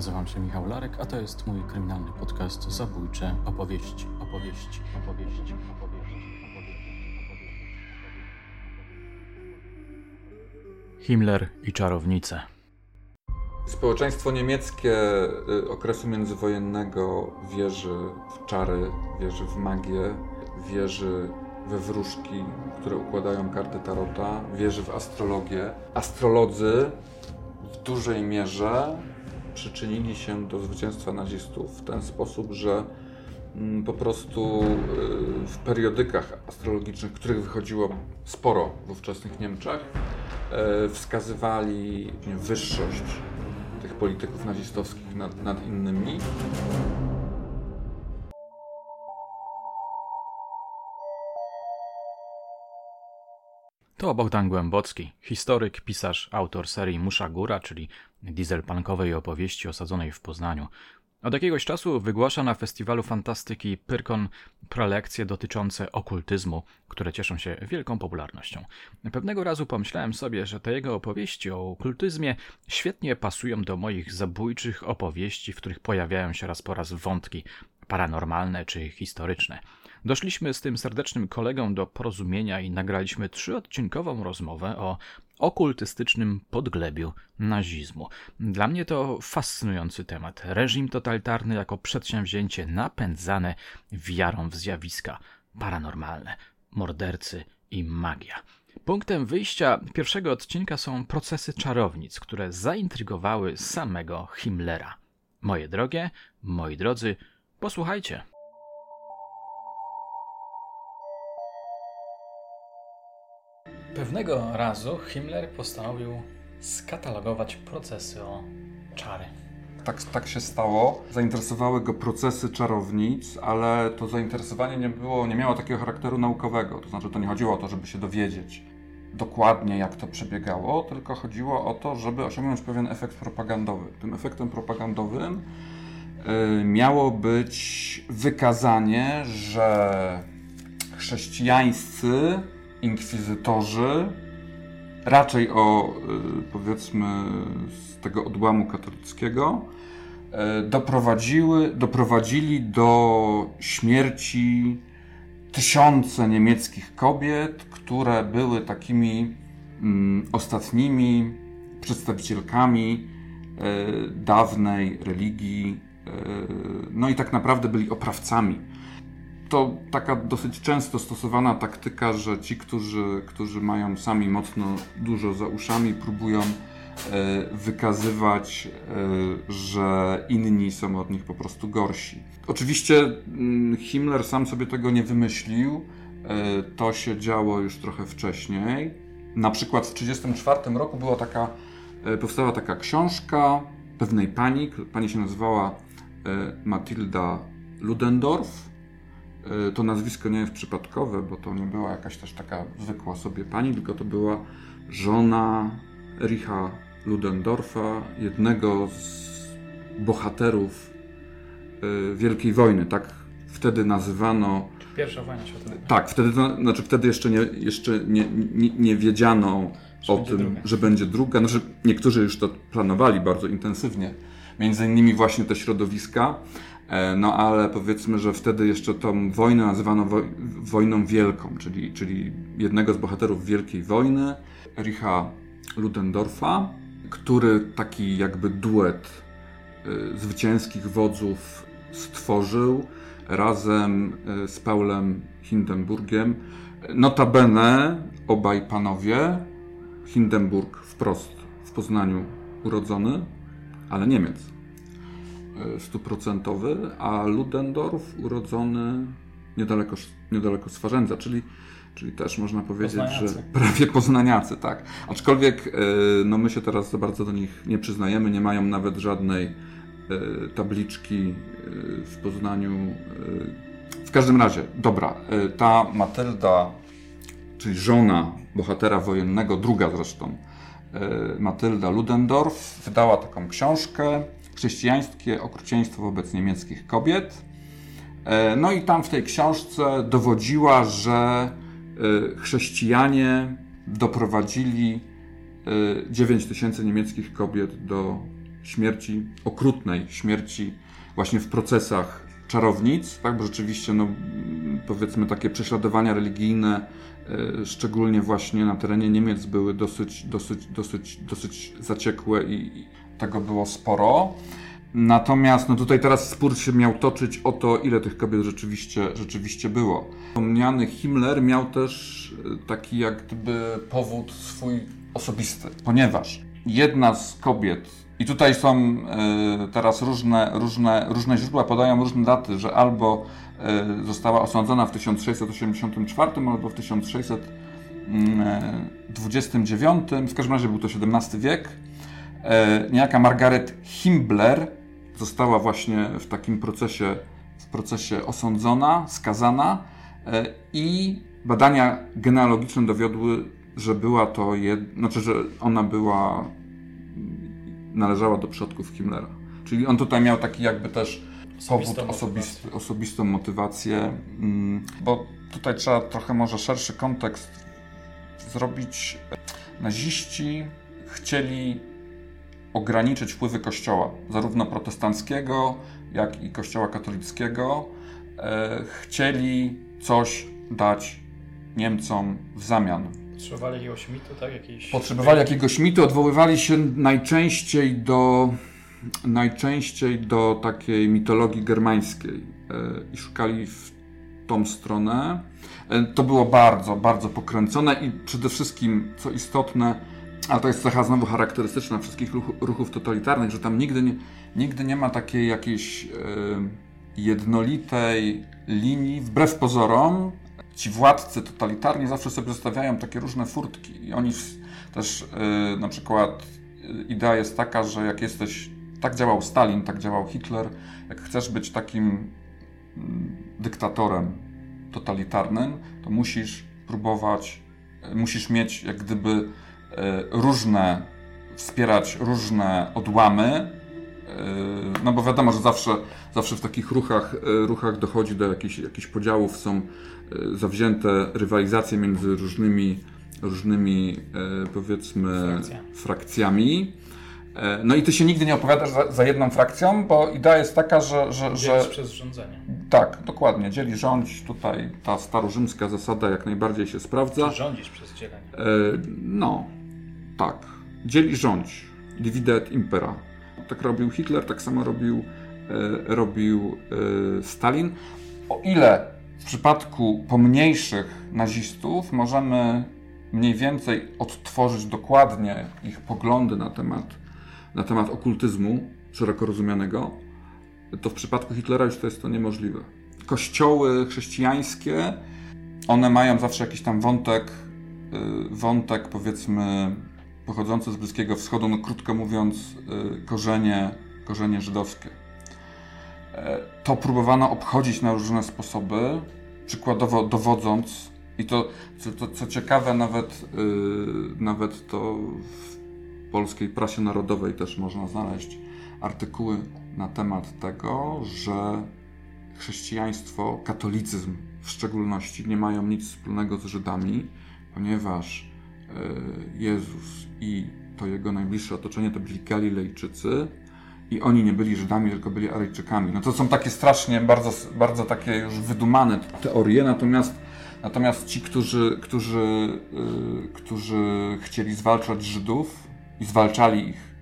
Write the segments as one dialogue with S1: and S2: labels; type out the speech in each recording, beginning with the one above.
S1: Nazywam się Michał Larek, a to jest mój kryminalny podcast Zabójcze opowieści, opowieści, opowieści, opowieści, Himmler i czarownice.
S2: Społeczeństwo niemieckie y, okresu międzywojennego wierzy w czary, wierzy w magię, wierzy we wróżki, które układają karty tarota, wierzy w astrologię. Astrolodzy w dużej mierze przyczynili się do zwycięstwa nazistów w ten sposób, że mm, po prostu y, w periodykach astrologicznych, których wychodziło sporo w ówczesnych Niemczech, y, wskazywali wyższość tych polityków nazistowskich nad, nad innymi.
S1: To Bogdan Głębocki, historyk, pisarz, autor serii Musza Góra, czyli dieselpunkowej opowieści osadzonej w Poznaniu. Od jakiegoś czasu wygłasza na festiwalu fantastyki Pyrkon prelekcje dotyczące okultyzmu, które cieszą się wielką popularnością. Pewnego razu pomyślałem sobie, że te jego opowieści o okultyzmie świetnie pasują do moich zabójczych opowieści, w których pojawiają się raz po raz wątki paranormalne czy historyczne. Doszliśmy z tym serdecznym kolegą do porozumienia i nagraliśmy trzyodcinkową rozmowę o okultystycznym podglebiu nazizmu. Dla mnie to fascynujący temat. Reżim totalitarny jako przedsięwzięcie napędzane wiarą w zjawiska paranormalne, mordercy i magia. Punktem wyjścia pierwszego odcinka są procesy czarownic, które zaintrygowały samego Himmlera. Moje drogie, moi drodzy, posłuchajcie. Pewnego razu Himmler postanowił skatalogować procesy o czary.
S2: Tak, tak się stało. Zainteresowały go procesy czarownic, ale to zainteresowanie nie było, nie miało takiego charakteru naukowego. To znaczy, to nie chodziło o to, żeby się dowiedzieć dokładnie, jak to przebiegało, tylko chodziło o to, żeby osiągnąć pewien efekt propagandowy. Tym efektem propagandowym y, miało być wykazanie, że chrześcijańscy inkwizytorzy, raczej o y, powiedzmy z tego odłamu katolickiego, y, doprowadziły, doprowadzili do śmierci tysiące niemieckich kobiet, które były takimi mm, ostatnimi przedstawicielkami y, dawnej religii, no i tak naprawdę byli oprawcami to taka dosyć często stosowana taktyka, że ci, którzy, którzy mają sami mocno dużo za uszami, próbują e, wykazywać, e, że inni są od nich po prostu gorsi. Oczywiście mm, Himmler sam sobie tego nie wymyślił. E, to się działo już trochę wcześniej. Na przykład w 1934 roku była taka, powstała taka książka pewnej pani, pani się nazywała Matilda Ludendorff to nazwisko nie jest przypadkowe, bo to nie była jakaś też taka zwykła sobie pani, tylko to była żona Ericha Ludendorffa, jednego z bohaterów e, Wielkiej Wojny, tak wtedy nazywano.
S1: Pierwsza wojna światowa.
S2: Tak, wtedy, znaczy wtedy jeszcze nie, jeszcze nie, nie, nie wiedziano że o tym, druga. że będzie druga. Znaczy, niektórzy już to planowali bardzo intensywnie. Między innymi właśnie te środowiska. E, no ale powiedzmy, że wtedy jeszcze tą wojnę nazywano wojną wielką, czyli, czyli jednego z bohaterów Wielkiej Wojny, Richa Ludendorffa, który taki jakby duet e, zwycięskich wodzów stworzył razem e, z Paulem Hindenburgiem. Notabene obaj panowie, Hindenburg wprost w Poznaniu urodzony, ale Niemiec stuprocentowy, a Ludendorff urodzony niedaleko, niedaleko Swarzędza, czyli, czyli też można powiedzieć,
S1: poznaniacy.
S2: że prawie poznaniacy, tak. Aczkolwiek e, no my się teraz za bardzo do nich nie przyznajemy, nie mają nawet żadnej e, tabliczki e, w Poznaniu. W każdym razie, dobra, ta Matylda, czyli żona bohatera wojennego, druga zresztą, Matylda Ludendorff, wydała taką książkę chrześcijańskie okrucieństwo wobec niemieckich kobiet. E, no i tam w tej książce dowodziła, że e, chrześcijanie doprowadzili 9 e, tysięcy niemieckich kobiet do śmierci, okrutnej śmierci właśnie w procesach czarownic, tak, bo rzeczywiście, no, powiedzmy, takie prześladowania religijne, szczególnie właśnie na terenie Niemiec, były dosyć, dosyć, dosyć, dosyć zaciekłe i tego było sporo. Natomiast no tutaj teraz spór się miał toczyć o to, ile tych kobiet rzeczywiście, rzeczywiście było. Wspomniany Himmler miał też e, taki jak gdyby powód swój osobisty, ponieważ jedna z kobiet, i tutaj są e, teraz różne, różne, różne źródła, podają różne daty, że albo e, została osądzona w 1684 albo w 1629, w każdym razie był to XVII wiek. Niejaka Margaret Himbler została właśnie w takim procesie, w procesie osądzona, skazana i badania genealogiczne dowiodły, że była to jed... znaczy, że ona była należała do przodków Himmlera. Czyli on tutaj miał taki jakby też powód osobisty, osobistą motywację, mm, bo tutaj trzeba trochę może szerszy kontekst zrobić. Naziści chcieli ograniczyć wpływy Kościoła, zarówno protestanckiego, jak i Kościoła katolickiego. E, chcieli coś dać Niemcom w zamian.
S1: Potrzebowali jakiegoś mitu, tak? Jakiejś...
S2: Potrzebowali jakiegoś mitu, odwoływali się najczęściej do, najczęściej do takiej mitologii germańskiej e, i szukali w tą stronę. E, to było bardzo, bardzo pokręcone i przede wszystkim, co istotne, a to jest cecha znowu charakterystyczna wszystkich ruchów totalitarnych, że tam nigdy nie, nigdy nie ma takiej jakiejś e, jednolitej linii, wbrew pozorom, ci władcy totalitarni zawsze sobie zostawiają takie różne furtki. I oni też yy, na przykład yy, idea jest taka, że jak jesteś, tak działał Stalin, tak działał Hitler, jak chcesz być takim yy, dyktatorem totalitarnym, to musisz próbować, y, musisz mieć jak gdyby y, różne, wspierać różne odłamy, y, no bo wiadomo, że zawsze, zawsze w takich ruchach, ruchach dochodzi do jakichś, jakichś podziałów, są zawzięte rywalizacje między różnymi, różnymi powiedzmy Frakcja. frakcjami. No i ty się nigdy nie opowiadasz za, za jedną frakcją, bo idea jest taka, że... że,
S1: że przez rządzenie.
S2: Tak, dokładnie. Dzieli rządź. Tutaj ta starorzymska zasada jak najbardziej się sprawdza.
S1: Czy rządzisz przez dzielenie.
S2: no, tak. Dzieli rządź. Divide et impera. Tak robił Hitler, tak samo robił, robił Stalin. O ile w przypadku pomniejszych nazistów możemy mniej więcej odtworzyć dokładnie ich poglądy na temat, na temat okultyzmu szeroko rozumianego, to w przypadku Hitlera już to jest to niemożliwe. Kościoły chrześcijańskie, one mają zawsze jakiś tam wątek, y, wątek powiedzmy pochodzący z Bliskiego Wschodu, no krótko mówiąc, y, korzenie, korzenie żydowskie. E, to próbowano obchodzić na różne sposoby, przykładowo dowodząc, i to, co, to, co ciekawe, nawet, yy, nawet to w polskiej prasie narodowej też można znaleźć artykuły na temat tego, że chrześcijaństwo, katolicyzm w szczególności, nie mają nic wspólnego z Żydami, ponieważ Jezus i to jego najbliższe otoczenie to byli Galilejczycy, i oni nie byli Żydami, tylko byli Aryjczykami. No to są takie strasznie, bardzo, bardzo takie już wydumane teorie, natomiast, natomiast ci, którzy, którzy, yy, którzy chcieli zwalczać Żydów i zwalczali ich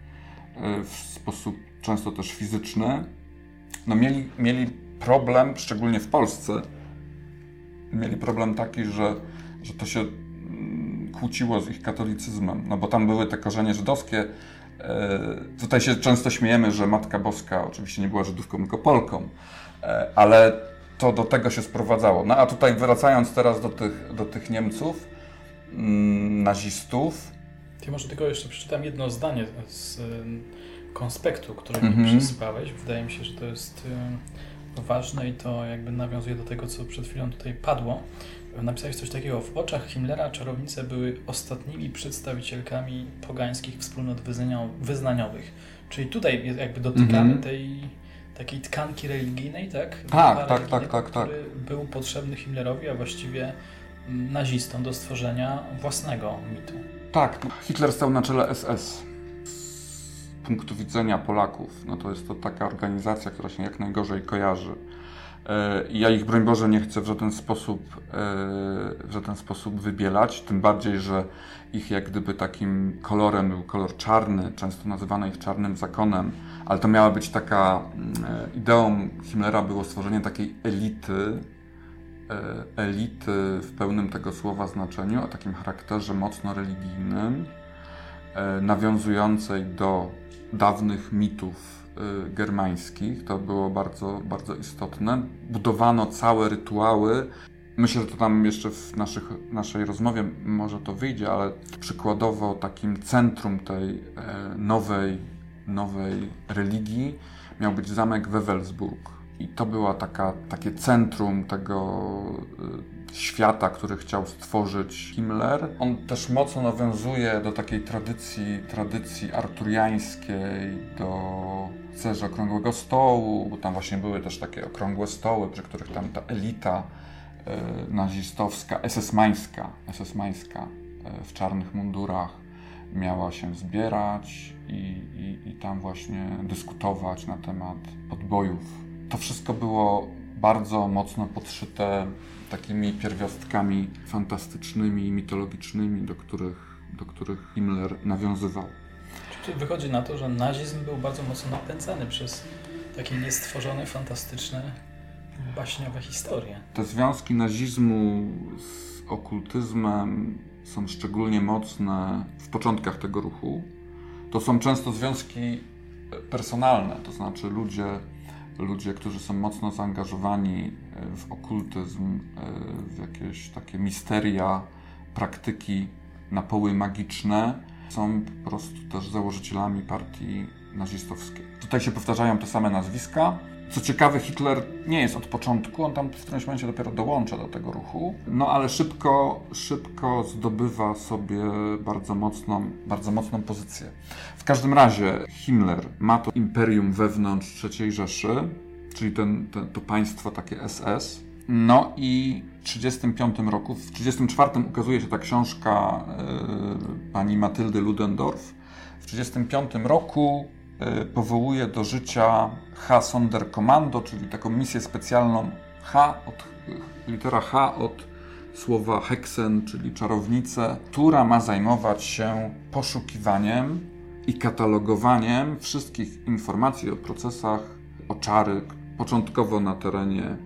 S2: yy, w sposób często też fizyczny, no mieli, mieli problem, szczególnie w Polsce, mieli problem taki, że, że to się kłóciło z ich katolicyzmem, no bo tam były te korzenie żydowskie, E, tutaj się często śmiejemy, że Matka Boska oczywiście nie była Żydówką, tylko Polką, e, ale to do tego się sprowadzało. No a tutaj wracając teraz do tych, do tych Niemców, mm, nazistów.
S1: Ty może tylko jeszcze przeczytam jedno zdanie z konspektu, który mi przysypałeś. Wydaje mi się, że to jest ważne i to jakby nawiązuje do tego, co przed chwilą tutaj padło napisałeś coś takiego. W oczach Himmlera czarownice były ostatnimi przedstawicielkami pogańskich wspólnot wyznaniowych. Czyli tutaj jakby dotykamy mm -hmm. tej takiej tkanki religijnej, tak?
S2: Tak, tak, tak, tak, tak.
S1: był potrzebny Himmlerowi, a właściwie nazistom do stworzenia własnego mitu.
S2: Tak, Hitler stał na czele SS. punktu widzenia Polaków. No to jest to taka organizacja, która się jak najgorzej kojarzy. E, ja ich, broń Boże, nie chcę w żaden sposób, e, w żaden sposób wybielać, tym bardziej, że ich jak gdyby takim kolorem był kolor czarny, często nazywano ich czarnym zakonem, ale to miała być taka, mm, e, ideą Himmlera było stworzenie takiej elity, elity w pełnym tego słowa znaczeniu, o takim charakterze mocno religijnym, nawiązującej do dawnych mitów germańskich. To było bardzo, bardzo istotne. Budowano całe rytuały. Myślę, że to tam jeszcze w naszych, naszej rozmowie może to wyjdzie, ale przykładowo takim centrum tej e, nowej, nowej religii miał być zamek Wewelsburg. I to była taka, takie centrum tego y, świata, który chciał stworzyć Himmler. On też mocno nawiązuje do takiej tradycji, tradycji arturiańskiej, do cerze okrągłego stołu, bo tam właśnie były też takie okrągłe stoły, przy których tam ta elita e, nazistowska, esesmańska, esesmańska e, w czarnych mundurach miała się zbierać i, i, i tam właśnie dyskutować na temat odbojów. To wszystko było bardzo mocno podszyte takimi pierwiastkami fantastycznymi, mitologicznymi, do których, do których Himmler nawiązywał.
S3: Czyli wychodzi na to, że nazizm był bardzo mocno napędzany przez takie niestworzone, fantastyczne, baśniowe historie.
S2: Te związki nazizmu z okultyzmem są szczególnie mocne w początkach tego ruchu. To są często związki personalne, to znaczy ludzie, ludzie, którzy są mocno zaangażowani w okultyzm, w jakieś takie misteria, praktyki na poły magiczne są po prostu też założycielami partii nazistowskiej. Tutaj się powtarzają te same nazwiska. Co ciekawe, Hitler nie jest od początku, on tam w którymś momencie dopiero dołącza do tego ruchu, no ale szybko, szybko zdobywa sobie bardzo mocną, bardzo mocną pozycję. W każdym razie Himmler ma to imperium wewnątrz III Rzeszy, czyli ten, ten, to państwo takie SS, no i w 1935 roku, w 1934 ukazuje się ta książka y, pani Matyldy Ludendorff. W 1935 roku powołuje do życia H. Sonderkommando, czyli taką misję specjalną H, od, litera H od słowa heksen, czyli czarownicę, która ma zajmować się poszukiwaniem i katalogowaniem wszystkich informacji o procesach oczary, początkowo na terenie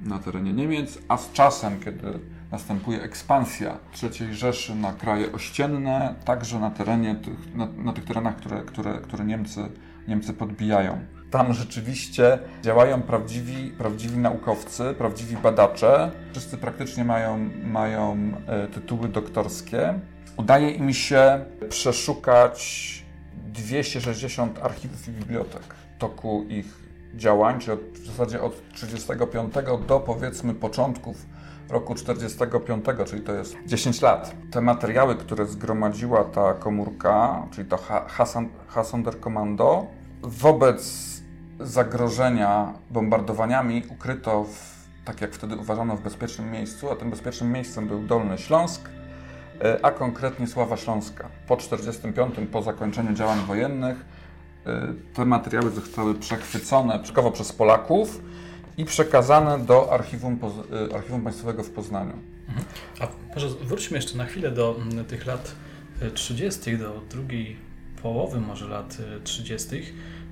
S2: na terenie Niemiec, a z czasem, kiedy następuje ekspansja III Rzeszy na kraje ościenne, także na terenie tych, na, na tych terenach, które, które, które Niemcy, Niemcy podbijają. Tam rzeczywiście działają prawdziwi, prawdziwi naukowcy, prawdziwi badacze. Wszyscy praktycznie mają, mają e, tytuły doktorskie. Udaje im się przeszukać 260 archiwów i bibliotek w toku ich działań, czyli od, w zasadzie od 35 do powiedzmy początków roku 45, czyli to jest 10 lat. Te materiały, które zgromadziła ta komórka, czyli to Hasonderkommando, wobec zagrożenia bombardowaniami ukryto w, tak jak wtedy uważano, w bezpiecznym miejscu, a tym bezpiecznym miejscem był Dolny Śląsk, e, a konkretnie Sława Śląska. Po 45, po zakończeniu działań wojennych, Y, te materiały zostały przechwycone przykładowo przez Polaków i przekazane do Archiwum, y, Archiwum Państwowego w Poznaniu.
S3: Mhm. A może wróćmy jeszcze na chwilę do mm, tych lat 30., y, do drugiej połowy może lat 30.,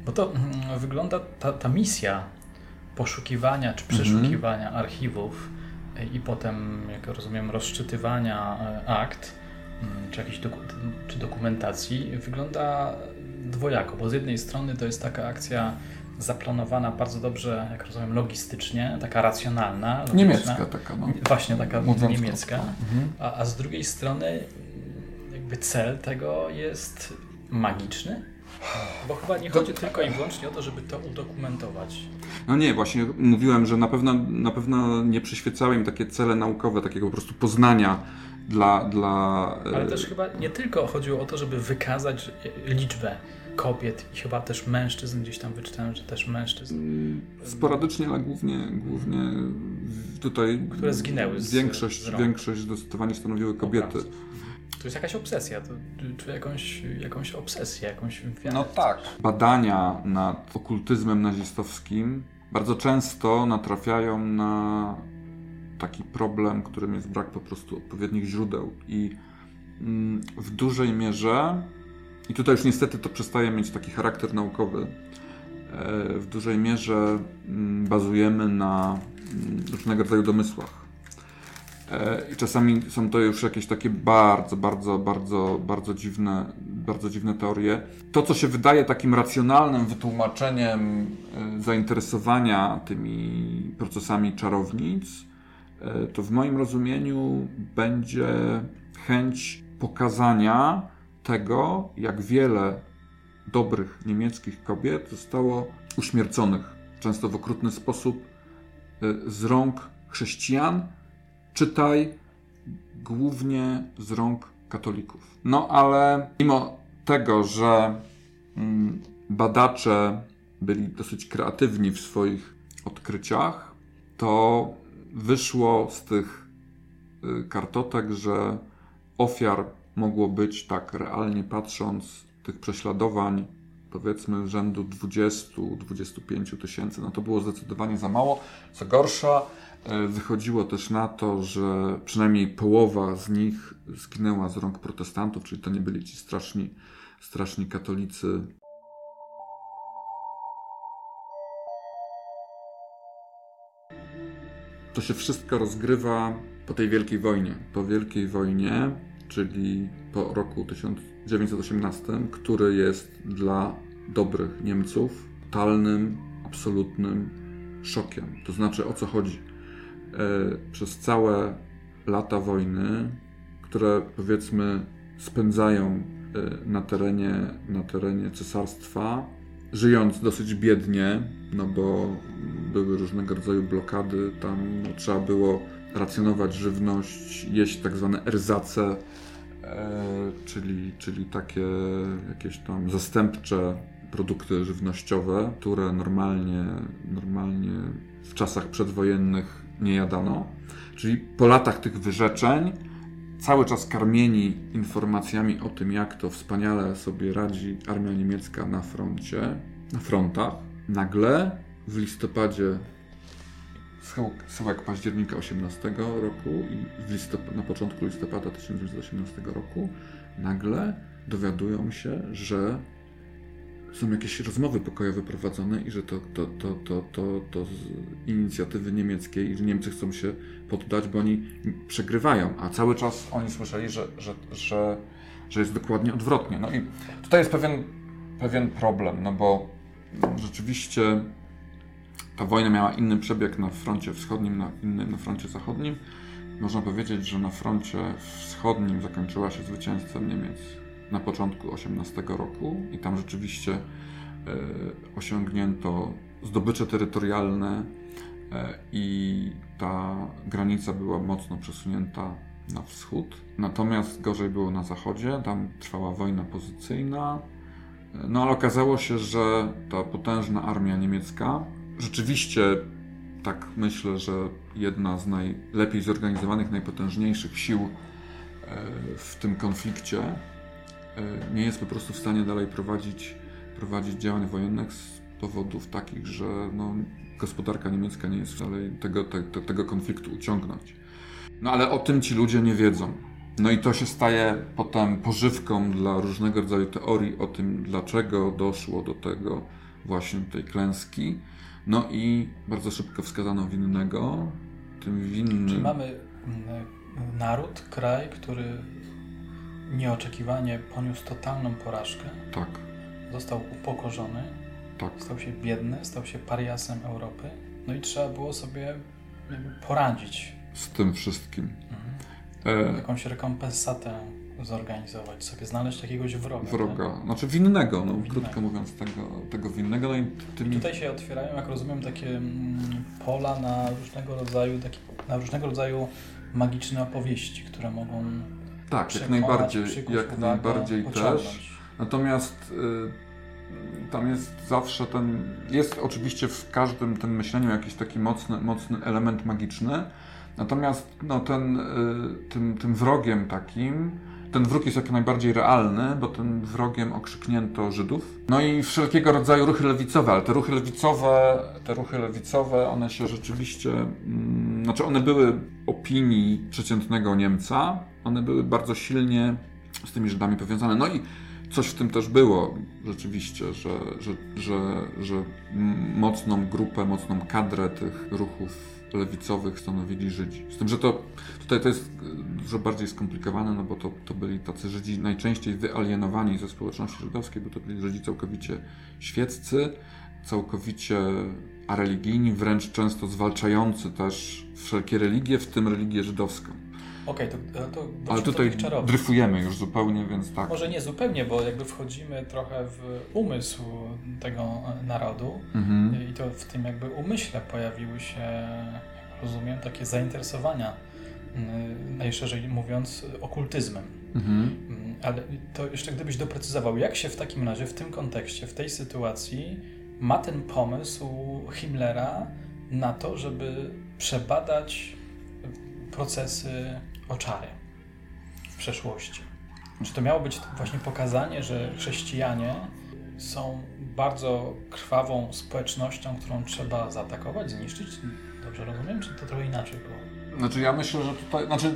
S3: bo to mm, wygląda ta, ta misja poszukiwania czy mhm. przeszukiwania mhm. archiwów i potem, jak rozumiem, rozczytywania akt mm, czy jakiejś doku czy dokumentacji wygląda dwojako, bo z jednej strony to jest taka akcja zaplanowana bardzo dobrze, jak rozumiem, logistycznie, taka racjonalna.
S2: Niemiecka taka, no.
S3: Właśnie, taka Mówiąc niemiecka. Mhm. A, a z drugiej strony jakby cel tego jest magiczny, bo chyba nie chodzi to... tylko i wyłącznie o to, żeby to udokumentować.
S2: No nie, właśnie mówiłem, że na pewno, na pewno nie przyświecały im takie cele naukowe, takiego po prostu poznania dla, dla...
S3: Ale też chyba nie tylko chodziło o to, żeby wykazać liczbę kobiet i chyba też mężczyzn, gdzieś tam wyczytałem, że też mężczyzn. Mm,
S2: sporadycznie, ale głównie, głównie tutaj
S3: które zginęły.
S2: Z, większość, z większość zdecydowanie stanowiły kobiety.
S3: To jest jakaś obsesja, to, czy jakąś, jakąś obsesję, jakąś wiarę.
S2: No tak. Badania nad okultyzmem nazistowskim bardzo często natrafiają na taki problem, którym jest brak po prostu odpowiednich źródeł. I mm, w dużej mierze, i tutaj już niestety to przestaje mieć taki charakter naukowy, e, w dużej mierze mm, bazujemy na mm, różnego rodzaju domysłach. E, I czasami są to już jakieś takie bardzo, bardzo, bardzo, bardzo dziwne, bardzo dziwne teorie. To, co się wydaje takim racjonalnym wytłumaczeniem e, zainteresowania tymi procesami czarownic, to w moim rozumieniu będzie chęć pokazania tego, jak wiele dobrych niemieckich kobiet zostało uśmierconych, często w okrutny sposób, z rąk chrześcijan, czytaj głównie z rąk katolików. No ale mimo tego, że mm, badacze byli dosyć kreatywni w swoich odkryciach, to wyszło z tych y, kartotek, że ofiar mogło być tak realnie patrząc tych prześladowań powiedzmy rzędu 20-25 tysięcy. No to było zdecydowanie za mało. Co gorsza, E, wychodziło też na to, że przynajmniej połowa z nich zginęła z rąk protestantów, czyli to nie byli ci straszni, straszni katolicy. To się wszystko rozgrywa po tej Wielkiej Wojnie. Po Wielkiej Wojnie, czyli po roku 1918, który jest dla dobrych Niemców totalnym, absolutnym szokiem. To znaczy o co chodzi? E, przez całe lata wojny, które powiedzmy spędzają e, na terenie, na terenie cesarstwa, żyjąc dosyć biednie, no bo były różnego rodzaju blokady, tam trzeba było racjonować żywność, jeść tak zwane erzace, e, czyli, czyli takie jakieś tam zastępcze produkty żywnościowe, które normalnie, normalnie w czasach przedwojennych nie jadano. Czyli po latach tych wyrzeczeń, cały czas karmieni informacjami o tym, jak to wspaniale sobie radzi armia niemiecka na froncie, na frontach, nagle w listopadzie schyłek października 18 roku i na początku listopada 1918 roku nagle dowiadują się, że są jakieś rozmowy pokojowe prowadzone i że to, to, to, to, to, to z inicjatywy niemieckiej i że Niemcy chcą się poddać, bo oni przegrywają, a cały czas oni słyszeli, że, że, że, że jest dokładnie odwrotnie. No i tutaj jest pewien, pewien problem, no bo rzeczywiście ta wojna miała inny przebieg na froncie wschodnim, na, inny na froncie zachodnim. Można powiedzieć, że na froncie wschodnim zakończyła się zwycięstwem Niemiec na początku 18 roku i tam rzeczywiście e, osiągnięto zdobycze terytorialne e, i ta granica była mocno przesunięta na wschód. Natomiast gorzej było na zachodzie, tam trwała wojna pozycyjna. E, no ale okazało się, że ta potężna armia niemiecka rzeczywiście tak myślę, że jedna z najlepiej zorganizowanych, najpotężniejszych sił w tym konflikcie E, nie jest po prostu w stanie dalej prowadzić, prowadzić działań wojennych z powodów takich, że no, gospodarka niemiecka nie jest w stanie tego, te, tego konfliktu uciągnąć. No ale o tym ci ludzie nie wiedzą. No i to się staje potem pożywką dla różnego rodzaju teorii o tym, dlaczego doszło do tego właśnie tej klęski. No i bardzo szybko wskazano winnego. Tym winnym.
S3: Czyli mamy mm, naród, kraj, który nieoczekiwanie poniósł totalną porażkę.
S2: Tak.
S3: Został upokorzony.
S2: Tak.
S3: Stał się biedny, stał się pariasem Europy. No i trzeba było sobie poradzić.
S2: Z tym wszystkim.
S3: Mhm. E... Jakąś rekompensatę zorganizować, sobie znaleźć jakiegoś wroga.
S2: Wroga, tak? znaczy winnego, no, winnego. krótko mówiąc, tego, tego winnego. No i
S3: tymi... Tutaj się otwierają, jak rozumiem, takie mm, pola na różnego rodzaju, taki, na różnego rodzaju magiczne opowieści, które mogą
S2: tak, jak najbardziej, jak najbardziej też. Natomiast y, tam jest zawsze ten, jest oczywiście w każdym tym myśleniu jakiś taki mocny, mocny element magiczny, natomiast no, ten, y, tym, tym wrogiem takim ten wróg jest jak najbardziej realny, bo tym wrogiem okrzyknięto Żydów. No i wszelkiego rodzaju ruchy lewicowe, ale te ruchy lewicowe, te ruchy lewicowe, one się rzeczywiście, mm, znaczy one były opinii przeciętnego Niemca, one były bardzo silnie z tymi Żydami powiązane. No i coś w tym też było rzeczywiście, że, że, że, że mocną grupę, mocną kadrę tych ruchów lewicowych stanowili Żydzi. Z tym, że to tutaj to jest dużo bardziej skomplikowane, no bo to, to byli tacy Żydzi najczęściej wyalienowani ze społeczności żydowskiej, bo to byli Żydzi całkowicie świeccy, całkowicie areligijni, wręcz często zwalczający też wszelkie religie, w tym religię żydowską.
S3: Okej, okay, to, to
S2: Ale tutaj dryfujemy już zupełnie, więc tak.
S3: Może nie zupełnie, bo jakby wchodzimy trochę w umysł tego narodu mhm. i to w tym jakby umyśle pojawiły się, rozumiem, takie zainteresowania, mm, najszerzej mówiąc, okultyzmem. Mhm. Mm, ale to jeszcze gdybyś doprecyzował, jak się w takim razie, w tym kontekście, w tej sytuacji ma ten pomysł Himmlera na to, żeby przebadać procesy oczary w przeszłości. Czy to miało być właśnie pokazanie, że chrześcijanie są bardzo krwawą społecznością, którą trzeba zaatakować, zniszczyć? Dobrze rozumiem, czy to trochę inaczej było?
S2: Znaczy ja myślę, że tutaj, znaczy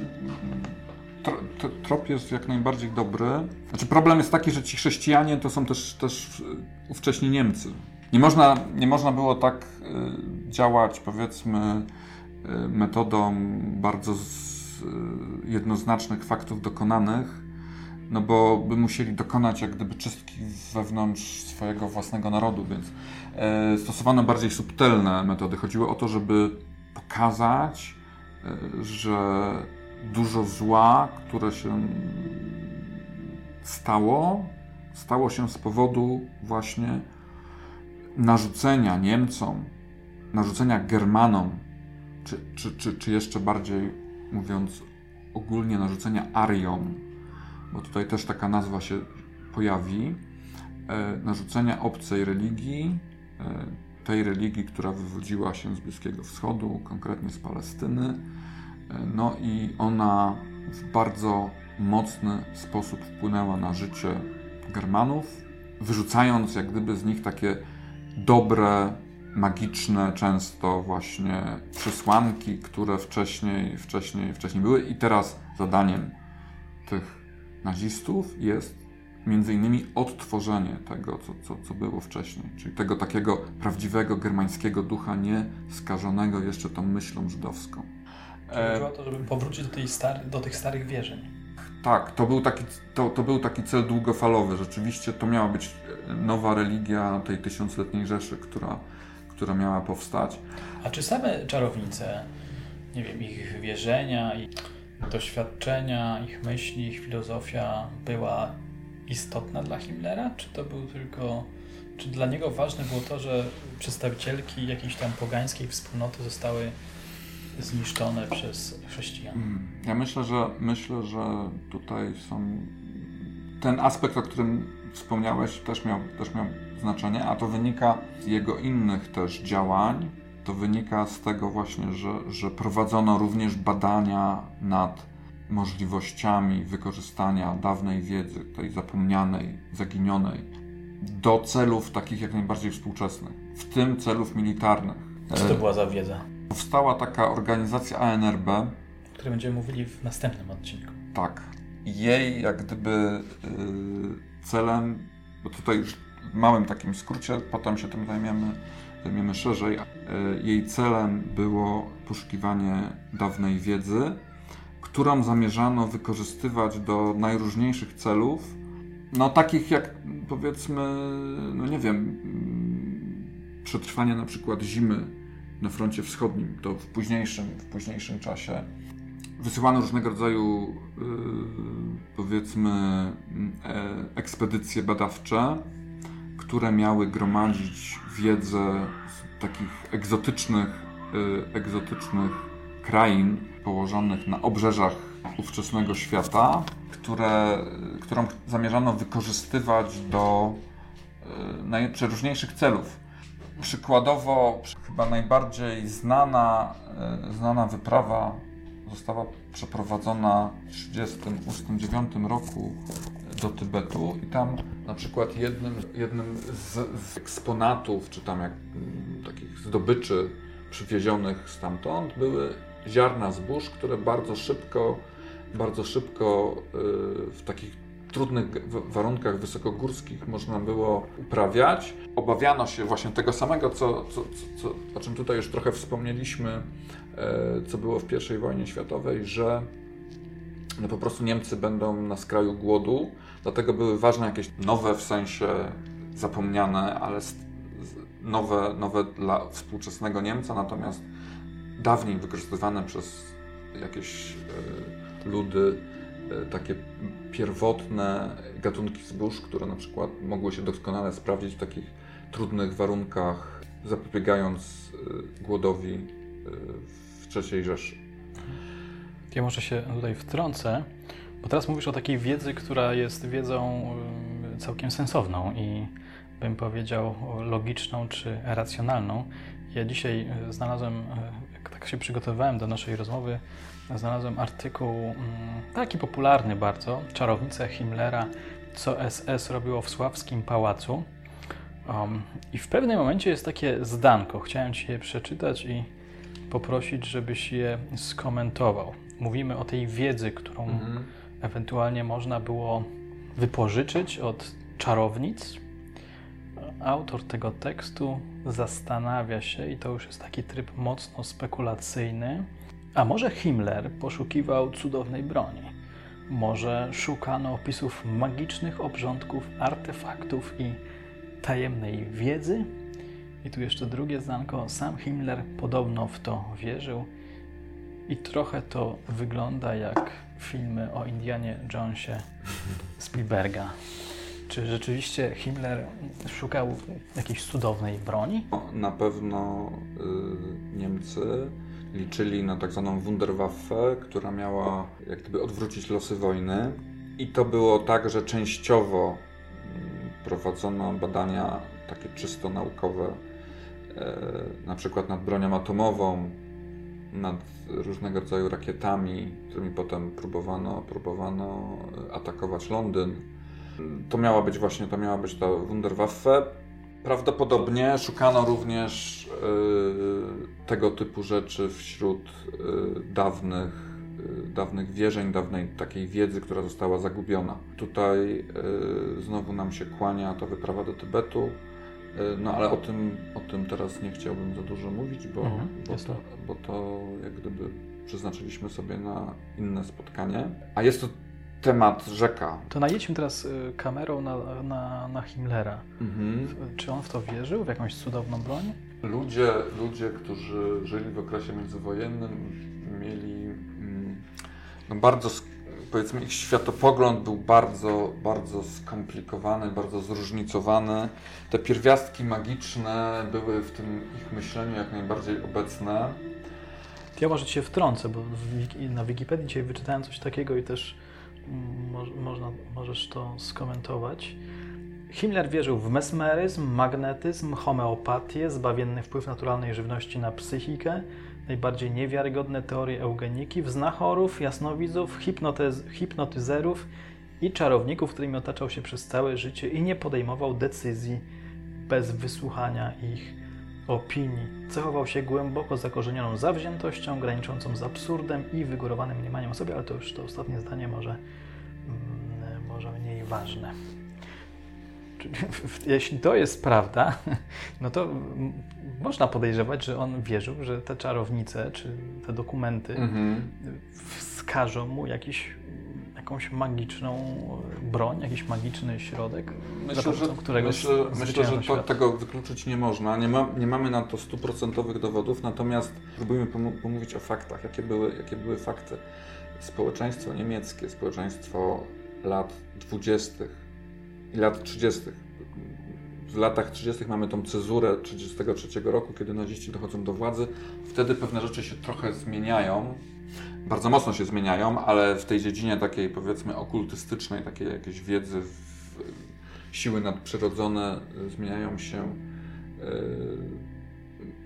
S2: trop jest jak najbardziej dobry. Znaczy problem jest taki, że ci chrześcijanie to są też, też ówcześni Niemcy. Nie można, nie można było tak y, działać, powiedzmy, y, metodą bardzo jednoznacznych faktów dokonanych, no bo by musieli dokonać jak gdyby czystki wewnątrz swojego własnego narodu, więc e, stosowano bardziej subtelne metody. Chodziło o to, żeby pokazać, e, że dużo zła, które się stało, stało się z powodu właśnie narzucenia Niemcom, narzucenia Germanom, czy, czy, czy, czy jeszcze bardziej mówiąc ogólnie narzucenia Ariom, bo tutaj też taka nazwa się pojawi, e, narzucenia obcej religii, e, tej religii, która wywodziła się z Bliskiego Wschodu, konkretnie z Palestyny. E, no i ona w bardzo mocny sposób wpłynęła na życie Germanów, wyrzucając jak gdyby z nich takie dobre magiczne często właśnie przesłanki, które wcześniej, wcześniej, wcześniej były i teraz zadaniem tych nazistów jest między innymi odtworzenie tego, co, co, co było wcześniej, czyli tego takiego prawdziwego germańskiego ducha, nie skażonego jeszcze tą myślą żydowską.
S3: Chodziło o to, żeby powrócić do, tej stary, do tych starych wierzeń.
S2: Tak, to był, taki, to, to był taki cel długofalowy. Rzeczywiście to miała być nowa religia tej tysiącletniej Rzeszy, która, która miała powstać.
S3: A czy same czarownice, nie wiem, ich wierzenia, ich doświadczenia, ich myśli, ich filozofia była istotna dla Himmlera? Czy to był tylko. Czy dla niego ważne było to, że przedstawicielki jakiejś tam pogańskiej wspólnoty zostały zniszczone przez chrześcijan? Hmm.
S2: Ja myślę, że myślę, że tutaj są ten aspekt, o którym wspomniałeś, też miał, też miał znaczenie, a to wynika z jego innych też działań. To wynika z tego właśnie, że, że prowadzono również badania nad możliwościami wykorzystania dawnej wiedzy, tej zapomnianej, zaginionej, do celów takich jak najbardziej współczesnych, w tym celów militarnych.
S3: Co to była za wiedza?
S2: Powstała taka organizacja ANRB, o
S3: której będziemy mówili w następnym odcinku.
S2: Tak. Jej jak gdyby yy, celem, bo tutaj już w małym takim skrócie, potem się tym zajmiemy, zajmiemy szerzej. E, jej celem było poszukiwanie dawnej wiedzy, którą zamierzano wykorzystywać do najróżniejszych celów, no takich jak powiedzmy, no nie wiem, mm, przetrwanie na przykład zimy na froncie wschodnim, to w późniejszym, w późniejszym czasie. Wysyłano różnego rodzaju, yy, powiedzmy, yy, ekspedycje badawcze, które miały gromadzić wiedzę z takich egzotycznych, y, egzotycznych krain położonych na obrzeżach ówczesnego świata, które, którą zamierzano wykorzystywać do y, najprzeróżniejszych celów. Przykładowo, chyba najbardziej znana, y, znana wyprawa została przeprowadzona w 1938 roku do Tybetu i tam na przykład jednym, jednym z, z eksponatów, czy tam jak, m, takich zdobyczy przywiezionych stamtąd były ziarna zbóż, które bardzo szybko, bardzo szybko y, w takich trudnych warunkach wysokogórskich można było uprawiać. Obawiano się właśnie tego samego, co, co, co, o czym tutaj już trochę wspomnieliśmy, e, co było w I wojnie światowej, że no po prostu Niemcy będą na skraju głodu, dlatego były ważne jakieś nowe w sensie zapomniane, ale nowe, nowe dla współczesnego Niemca, natomiast dawniej wykorzystywane przez jakieś e, ludy takie pierwotne gatunki zbóż, które na przykład mogły się doskonale sprawdzić w takich trudnych warunkach, zapobiegając y, głodowi y, w III Rzeszy.
S3: Ja może się tutaj wtrącę, bo teraz mówisz o takiej wiedzy, która jest wiedzą całkiem sensowną i bym powiedział logiczną czy racjonalną. Ja dzisiaj znalazłem, jak tak się przygotowywałem do naszej rozmowy, znalazłem artykuł mm, taki popularny bardzo, Czarownica Himmlera, co SS robiło w Sławskim Pałacu. Um, I w pewnym momencie jest takie zdanko. Chciałem Ci je przeczytać i poprosić, żebyś je skomentował. Mówimy o tej wiedzy, którą mhm. ewentualnie można było wypożyczyć od czarownic. Autor tego tekstu zastanawia się, i to już jest taki tryb mocno spekulacyjny, a może Himmler poszukiwał cudownej broni? Może szukano opisów magicznych obrządków, artefaktów i tajemnej wiedzy? I tu jeszcze drugie zdanko. Sam Himmler podobno w to wierzył. I trochę to wygląda jak filmy o Indianie Jonesie Spielberga. Czy rzeczywiście Himmler szukał jakiejś cudownej broni?
S2: Na pewno y, Niemcy liczyli na tak zwaną Wunderwaffe, która miała jak gdyby odwrócić losy wojny. I to było tak, że częściowo mm, prowadzono badania takie czysto naukowe, e, na przykład nad bronią atomową, nad różnego rodzaju rakietami, którymi potem próbowano, próbowano atakować Londyn. To miała być właśnie, to miała być ta Wunderwaffe. Prawdopodobnie szukano również y, tego typu rzeczy wśród y, dawnych, y, dawnych wierzeń, dawnej takiej wiedzy, która została zagubiona. Tutaj znowu nam się kłania ta wyprawa do Tybetu, no ale o tym, o tym teraz nie chciałbym za dużo mówić, bo, mhm, bo, to, bo to jak gdyby przeznaczyliśmy sobie na inne spotkanie. A jest to temat rzeka.
S3: To najedźmy teraz y, kamerą na, na, na Himmlera. Mhm. Czy on w to wierzył, w jakąś cudowną broń?
S2: Ludzie, ludzie którzy żyli w okresie międzywojennym, mieli mm, no bardzo, powiedzmy, ich światopogląd był bardzo, bardzo skomplikowany, bardzo zróżnicowany. Te pierwiastki magiczne były w tym ich myśleniu jak najbardziej obecne.
S3: Ja może Cię wtrącę, bo na Wikipedii dzisiaj wyczytałem coś takiego i też można, możesz to skomentować. Himmler wierzył w mesmeryzm, magnetyzm, homeopatię, zbawienny wpływ naturalnej żywności na psychikę, najbardziej niewiarygodne teorie eugeniki, w znachorów, jasnowidzów, hipnotyz hipnotyzerów i czarowników, którymi otaczał się przez całe życie i nie podejmował decyzji bez wysłuchania ich opinii. Cechował się głęboko zakorzenioną zawziętością, graniczącą z absurdem i wygórowanym mniemaniem o sobie, ale to już to ostatnie zdanie może, mm, może mniej ważne. Jeśli to jest prawda, no to można podejrzewać, że on wierzył, że te czarownice czy te dokumenty mm-hmm. wskażą mu jakiś jakąś magiczną broń, jakiś magiczny środek,
S2: myślę, że, którego myślę, myślę, że to, tego wykluczyć nie można. Nie, ma, nie mamy na to stuprocentowych dowodów, natomiast próbujemy pomówić o faktach. Jakie były, jakie były fakty? Społeczeństwo niemieckie, społeczeństwo lat 20. i lat 30. W latach 30. mamy tą cezurę 33 roku, kiedy naziści dochodzą do władzy. Wtedy pewne rzeczy się trochę zmieniają bardzo mocno się zmieniają, ale w tej dziedzinie takiej powiedzmy okultystycznej, takiej jakiejś wiedzy, w, siły nadprzyrodzone zmieniają się yy,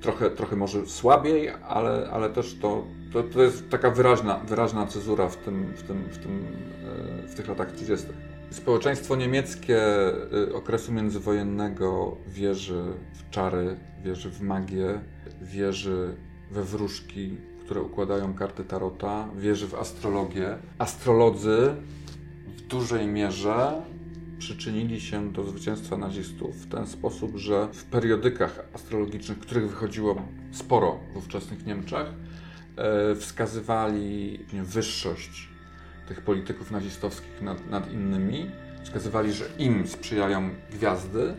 S2: trochę, trochę może słabiej, ale, ale też to, to, to jest taka wyraźna, wyraźna cezura w, tym, w, tym, w, tym, e, w tych latach 30. Społeczeństwo niemieckie e, okresu międzywojennego wierzy w czary, wierzy w magię, wierzy we wróżki, które układają karty tarota, wierzy w astrologię. Astrolodzy w dużej mierze przyczynili się do zwycięstwa nazistów w ten sposób, że w periodykach astrologicznych, których wychodziło sporo w ówczesnych Niemczech, e, wskazywali wyższość tych polityków nazistowskich nad, nad innymi, wskazywali, że im sprzyjają gwiazdy.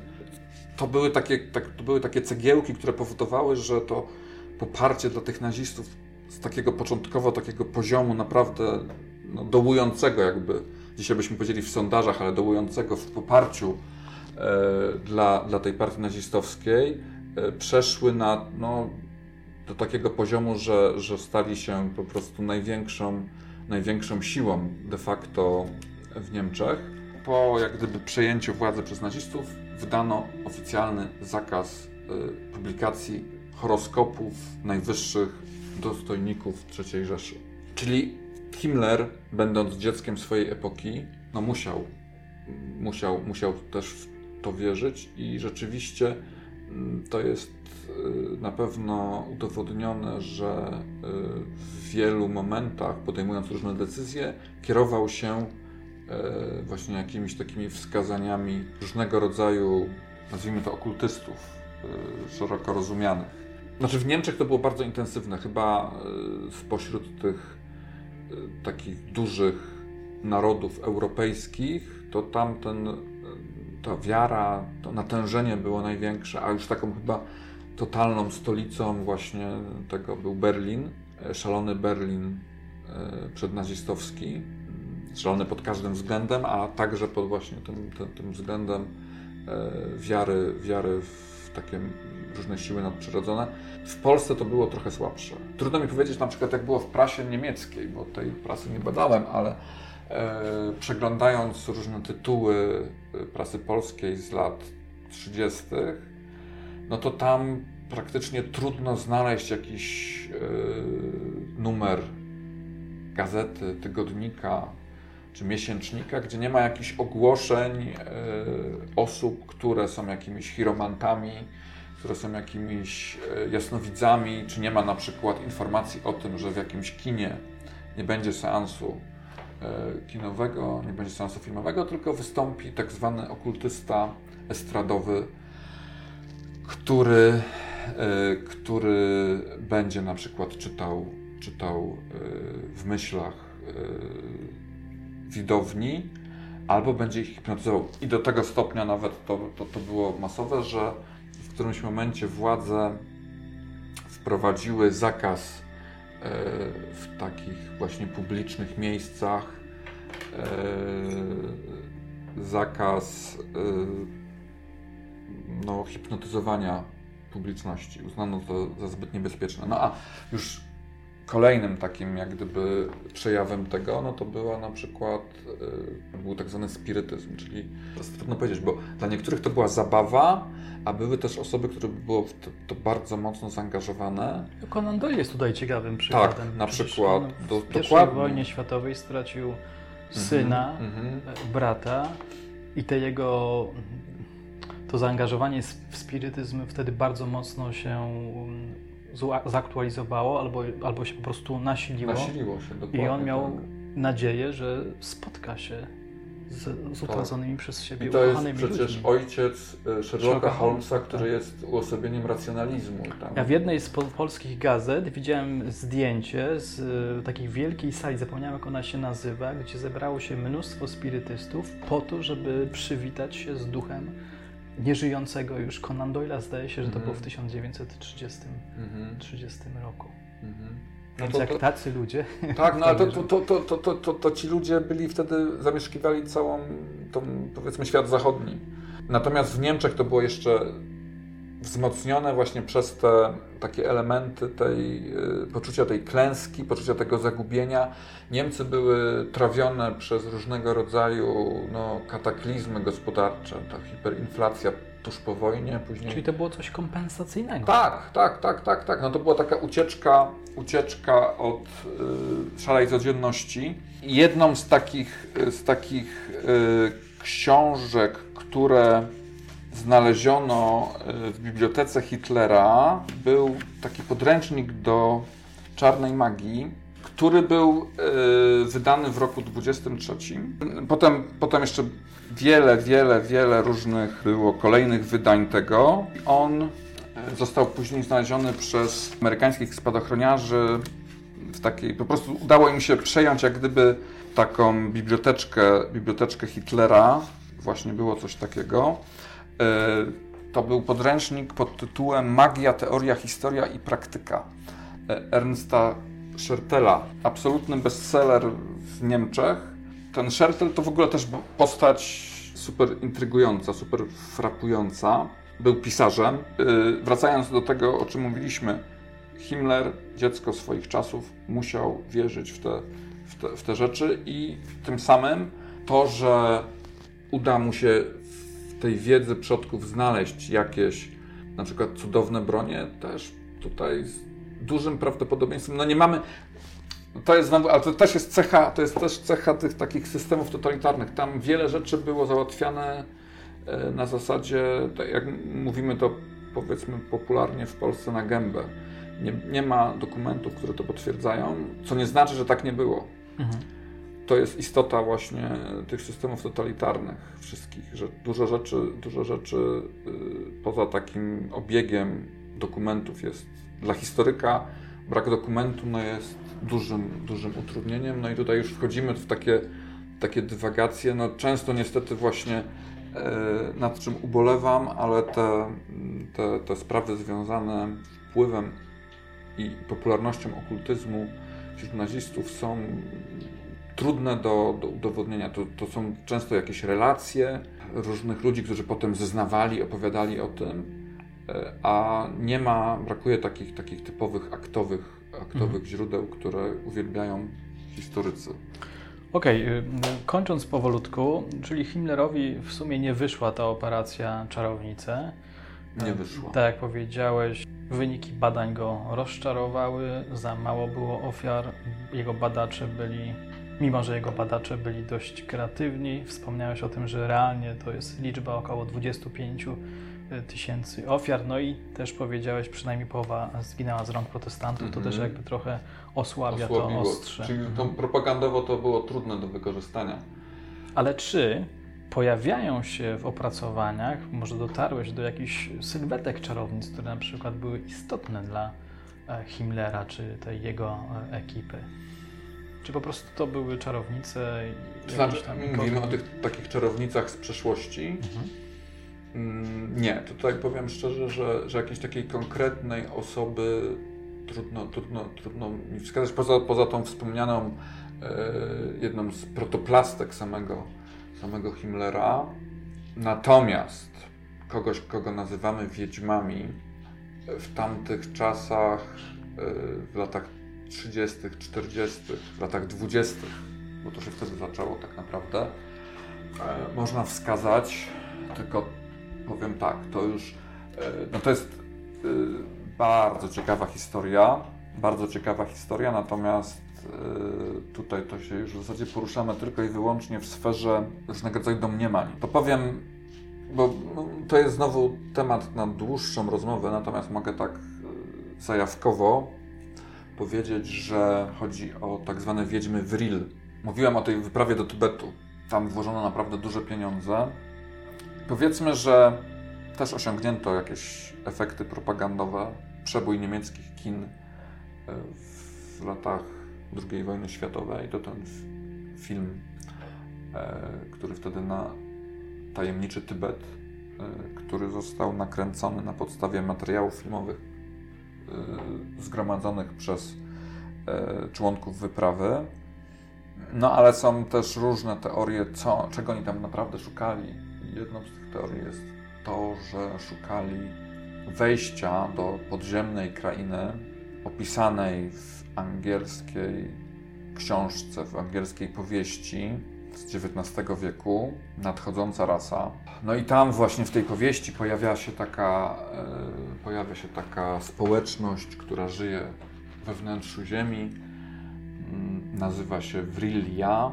S2: To były, takie, tak, to były takie cegiełki, które powodowały, że to poparcie dla tych nazistów z takiego początkowo takiego poziomu naprawdę no, dołującego jakby dzisiaj byśmy powiedzieli w sondażach, ale dołującego w poparciu e, dla, dla tej partii nazistowskiej, e, przeszły na, no, do takiego poziomu, że, że stali się po prostu największą, największą siłą de facto w Niemczech. Po jak gdyby przejęciu władzy przez nazistów wydano oficjalny zakaz y, publikacji horoskopów najwyższych dostojników III Rzeszy. Czyli Himmler, będąc dzieckiem swojej epoki, no musiał, musiał, musiał też w to wierzyć i rzeczywiście mm, to jest y, na pewno udowodnione, że y, w wielu momentach, podejmując różne decyzje, kierował się y, właśnie jakimiś takimi wskazaniami różnego rodzaju, nazwijmy to okultystów, szeroko rozumianych. Znaczy w Niemczech to było bardzo intensywne. Chyba spośród tych takich dużych narodów europejskich, to tamten, ta wiara, to natężenie było największe, a już taką chyba totalną stolicą właśnie tego był Berlin, e, szalony Berlin e, przednazistowski, szalony pod każdym względem, a także pod właśnie tym, tym, tym względem e, wiary, wiary w takie różne siły nadprzyrodzone. W Polsce to było trochę słabsze. Trudno mi powiedzieć na przykład, jak było w prasie niemieckiej, bo tej prasy nie badałem, ale e, przeglądając różne tytuły e, prasy polskiej z lat 30., no to tam praktycznie trudno znaleźć jakiś e, numer gazety, tygodnika czy miesięcznika, gdzie nie ma jakichś ogłoszeń e, osób, które są jakimiś chiromantami, które są jakimiś e, jasnowidzami, czy nie ma na przykład informacji o tym, że w jakimś kinie nie będzie seansu e, kinowego, nie będzie seansu filmowego, tylko wystąpi tak zwany okultysta estradowy, który, który będzie na przykład czytał, czytał w myślach widowni, albo będzie ich hipnotyzował. I do tego stopnia nawet to, to, to było masowe, że którymś momencie władze wprowadziły zakaz e, w takich właśnie publicznych miejscach, e, zakaz e, no, hipnotyzowania publiczności. Uznano to za zbyt niebezpieczne. No a już Kolejnym takim jak gdyby przejawem tego, no to była na przykład, yy, był tak zwany spirytyzm, czyli to jest trudno powiedzieć, bo dla niektórych to była zabawa, a były też osoby, które były w to, to bardzo mocno zaangażowane.
S3: Conan Doyle jest tutaj ciekawym przykładem.
S2: Tak, na Przecież przykład.
S3: Do, w dokładnie. wojnie światowej stracił syna, mm -hmm. brata i te jego to zaangażowanie w spirytyzm wtedy bardzo mocno się zaktualizowało albo, albo się po prostu nasiliło.
S2: Nasiliło się, dokładnie.
S3: I on miał tak. nadzieję, że spotka się z, z utraconymi tak. przez siebie
S2: I to jest przecież ludźmi. ojciec e, Sherlocka Holmesa, który tak. jest uosobieniem racjonalizmu.
S3: Tam. Ja w jednej z polskich gazet widziałem zdjęcie z e, takiej wielkiej sali, zapomniałem jak ona się nazywa, gdzie zebrało się mnóstwo spirytystów po to, żeby przywitać się z duchem nieżyjącego już Conan Doyle'a, zdaje się, że to było w 1930 mhm. 30 roku. Mhm. No Więc to, jak tacy ludzie.
S2: Tak, no ale to, to, to, to, to, to, to ci ludzie byli wtedy, zamieszkiwali całą, tą, powiedzmy, świat zachodni. Natomiast w Niemczech to było jeszcze wzmocnione właśnie przez te takie elementy tej, y, poczucia tej klęski, poczucia tego zagubienia. Niemcy były trawione przez różnego rodzaju no, kataklizmy gospodarcze, ta hiperinflacja tuż po wojnie, później...
S3: Czyli to było coś kompensacyjnego.
S2: Tak, tak, tak, tak, tak. No to była taka ucieczka, ucieczka od y, szalej codzienności. Jedną z takich, z takich y, książek, które znaleziono y, w bibliotece Hitlera, był taki podręcznik do czarnej magii, który był y, wydany w roku 23. Potem, potem jeszcze wiele, wiele, wiele różnych było kolejnych wydań tego. On y, został później znaleziony przez amerykańskich spadochroniarzy w takiej, po prostu udało im się przejąć jak gdyby taką biblioteczkę, biblioteczkę Hitlera. Właśnie było coś takiego. E, to był podręcznik pod tytułem Magia, teoria, historia i praktyka e, Ernsta Schertela. Absolutny bestseller w Niemczech. Ten Schertel to w ogóle też postać super intrygująca, super frapująca. Był pisarzem. E, wracając do tego, o czym mówiliśmy, Himmler, dziecko swoich czasów, musiał wierzyć w te, w te, w te rzeczy i tym samym to, że uda mu się tej wiedzy przodków znaleźć jakieś na przykład cudowne bronie, też tutaj z dużym prawdopodobieństwem, no nie mamy, to jest ale to też jest cecha, to jest też cecha tych takich systemów totalitarnych. Tam wiele rzeczy było załatwiane e, na zasadzie, jak mówimy to powiedzmy popularnie w Polsce na gębę. Nie, nie ma dokumentów, które to potwierdzają, co nie znaczy, że tak nie było. Mhm to jest istota właśnie tych systemów totalitarnych wszystkich, że dużo rzeczy, dużo rzeczy y, poza takim obiegiem dokumentów jest dla historyka brak dokumentu no jest dużym, dużym utrudnieniem. No i tutaj już wchodzimy w takie, takie dywagacje. No często niestety właśnie e, nad czym ubolewam, ale te, te, te sprawy związane z wpływem i popularnością okultyzmu wśród nazistów są trudne do, do udowodnienia. To, to są często jakieś relacje różnych ludzi, którzy potem zeznawali, opowiadali o tym, e, a nie ma, brakuje takich, takich typowych aktowych, aktowych mhm. źródeł, które uwielbiają historycy.
S3: Okej, okay, kończąc powolutku, czyli Himmlerowi w sumie nie wyszła ta operacja Czarownice.
S2: Nie wyszła.
S3: Tak jak powiedziałeś, wyniki badań go rozczarowały, za mało było ofiar, jego badacze byli mimo że jego badacze byli dość kreatywni. Wspomniałeś o tym, że realnie to jest liczba około 25 e, tysięcy ofiar, no i też powiedziałeś, przynajmniej połowa zginęła z rąk protestantów, mm -hmm. to też mhm. jakby trochę osłabia Osłabiło. to ostrze.
S2: Czyli to mhm. propagandowo to było trudne do wykorzystania.
S3: Ale czy pojawiają się w opracowaniach, może dotarłeś do jakichś sylwetek czarownic, które na przykład były istotne dla e, Himmlera czy tej jego e, ekipy? Czy po prostu to były czarownice?
S2: To znaczy, tam mówimy o tych takich czarownicach z przeszłości. Mhm. Mm, nie, tutaj powiem szczerze, że, że jakiejś takiej konkretnej osoby trudno, trudno, trudno mi wskazać, poza, poza tą wspomnianą e, jedną z protoplastek samego, samego Himmlera. Natomiast kogoś, kogo nazywamy wiedźmami, w tamtych czasach, e, w latach 30., 40., w latach 20., bo to się wtedy zaczęło tak naprawdę, e, można wskazać, tylko powiem tak, to już, e, no to jest e, bardzo ciekawa historia, bardzo ciekawa historia, natomiast tutaj to się już w zasadzie poruszamy tylko i wyłącznie w sferze różnego rodzaju domniemań. To powiem, bo no, to jest znowu temat na dłuższą rozmowę, natomiast mogę tak zajawkowo powiedzieć, że chodzi o tak zwane wiedźmy Vril. Mówiłem o tej wyprawie do Tybetu. Tam włożono naprawdę duże pieniądze. Powiedzmy, że też osiągnięto jakieś efekty propagandowe. Przebój niemieckich kin e, w latach II wojny światowej. To ten film, e, który wtedy na tajemniczy Tybet, e, który został nakręcony na podstawie materiałów filmowych zgromadzonych przez y, członków wyprawy. No ale są też różne teorie, co, czego oni tam naprawdę szukali. Jedną z tych teorii jest to, że szukali wejścia do podziemnej krainy opisanej w angielskiej książce, w angielskiej powieści z XIX wieku, Nadchodząca rasa. No i tam właśnie w tej powieści pojawia się taka, e, pojawia się taka społeczność, która żyje we wnętrzu ziemi. Mm, nazywa się Vrillia.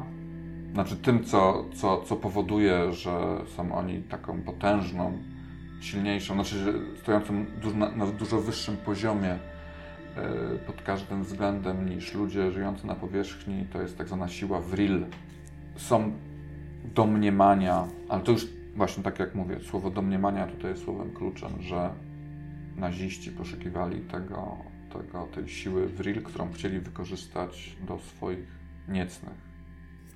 S2: Znaczy tym, co, co, co powoduje, że są oni taką potężną, silniejszą, znaczy stojącą na, na dużo wyższym poziomie e, pod każdym względem niż ludzie żyjący na powierzchni, to jest tak zwana siła Vril. Są domniemania, ale to już właśnie tak jak mówię, słowo domniemania tutaj jest słowem kluczem, że naziści poszukiwali tego, tego, tej siły Vril, którą chcieli wykorzystać do swoich niecnych.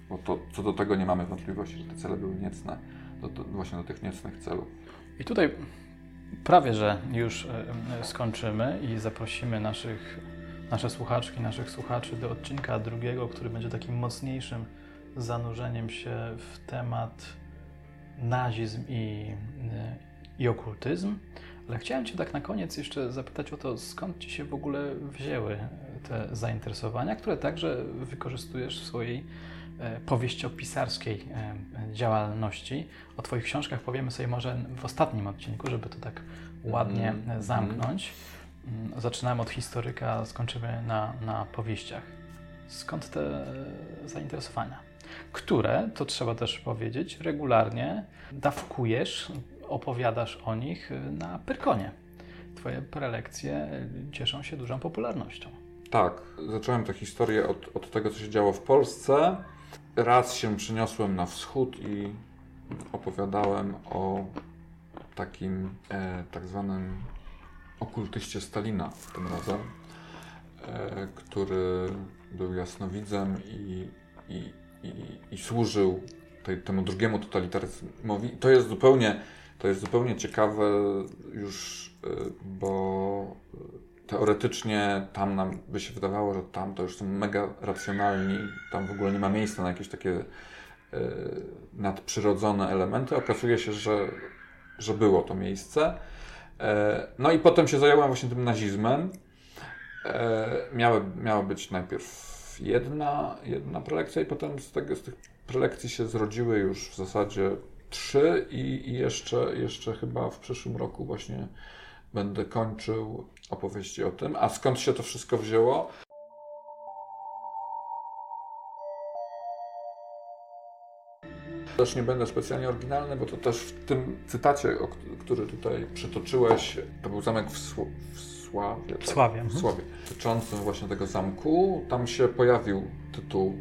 S2: Bo to, co do tego nie mamy wątpliwości, że te cele były niecne, do, do, właśnie do tych niecnych celów.
S3: I tutaj prawie, że już e, skończymy i zaprosimy naszych, nasze słuchaczki, naszych słuchaczy do odcinka drugiego, który będzie takim mocniejszym zanurzeniem się w temat nazizm i, e, i okultyzm. Ale chciałem Cię tak na koniec jeszcze zapytać o to, skąd Ci się w ogóle wzięły te zainteresowania, które także wykorzystujesz w swojej E, powieściopisarskiej e, działalności. O Twoich książkach powiemy sobie może w ostatnim odcinku, żeby to tak ładnie mm, zamknąć. Mm. Zaczynamy od historyka, skończymy na, na powieściach. Skąd te zainteresowania? Które, to trzeba też powiedzieć, regularnie dawkujesz, opowiadasz o nich na Pyrkonie. Twoje prelekcje cieszą się dużą popularnością.
S2: Tak, zacząłem tę historię od, od tego, co się działo w Polsce raz się przeniosłem na wschód i opowiadałem o takim e, tak zwanym okultyście Stalina tym razem, e, który był jasnowidzem i, i, i, i służył tej, temu drugiemu totalitaryzmowi. To jest zupełnie, to jest zupełnie ciekawe już, e, bo teoretycznie tam nam by się wydawało, że tam to już są mega racjonalni, tam w ogóle nie ma miejsca na jakieś takie y, nadprzyrodzone elementy. Okazuje się, że, że było to miejsce. E, no i potem się zająłem właśnie tym nazizmem. E, miały, miała być najpierw jedna, jedna prelekcja i potem z, tego, z tych prelekcji się zrodziły już w zasadzie trzy i, i jeszcze, jeszcze chyba w przyszłym roku właśnie będę kończył opowieści o tym. A skąd się to wszystko wzięło? Też nie będę specjalnie oryginalny, bo to też w tym cytacie, który tutaj przytoczyłeś, to był zamek w, Sł w Sławie.
S3: Tak? Sławie.
S2: W Sławie. Dotyczącym właśnie tego zamku, tam się pojawił tytuł,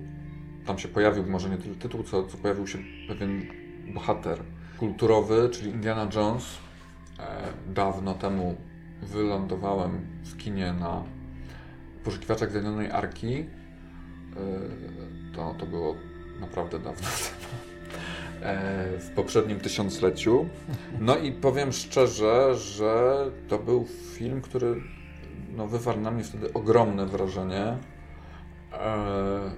S2: tam się pojawił może nie tyle tytuł, co, co pojawił się pewien bohater kulturowy, czyli Indiana Jones. E, dawno temu wylądowałem w kinie na poszukiwaczach Zagubionej Arki. E, to, to było naprawdę dawno e, w poprzednim tysiącleciu. No i powiem szczerze, że to był film, który no, wywarł na mnie wtedy ogromne wrażenie. E,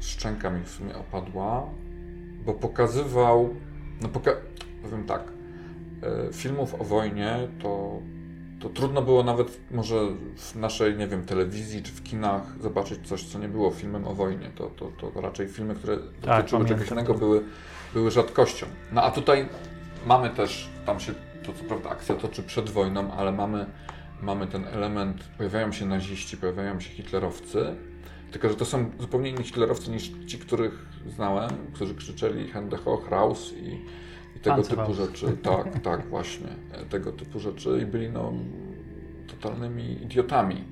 S2: szczęka mi w sumie opadła, bo pokazywał, no poka powiem tak, filmów o wojnie to to trudno było nawet może w naszej, nie wiem, telewizji czy w kinach zobaczyć coś, co nie było filmem o wojnie. To, to, to raczej filmy, które tak, dotyczyły czegoś innego, były, były rzadkością. No a tutaj mamy też, tam się to co prawda akcja toczy przed wojną, ale mamy, mamy ten element, pojawiają się naziści, pojawiają się hitlerowcy, tylko że to są zupełnie inni hitlerowcy niż ci, których znałem, którzy krzyczeli Hände hoch, raus i i tego typu rzeczy. Tak, tak, właśnie. Tego typu rzeczy i byli no, totalnymi idiotami.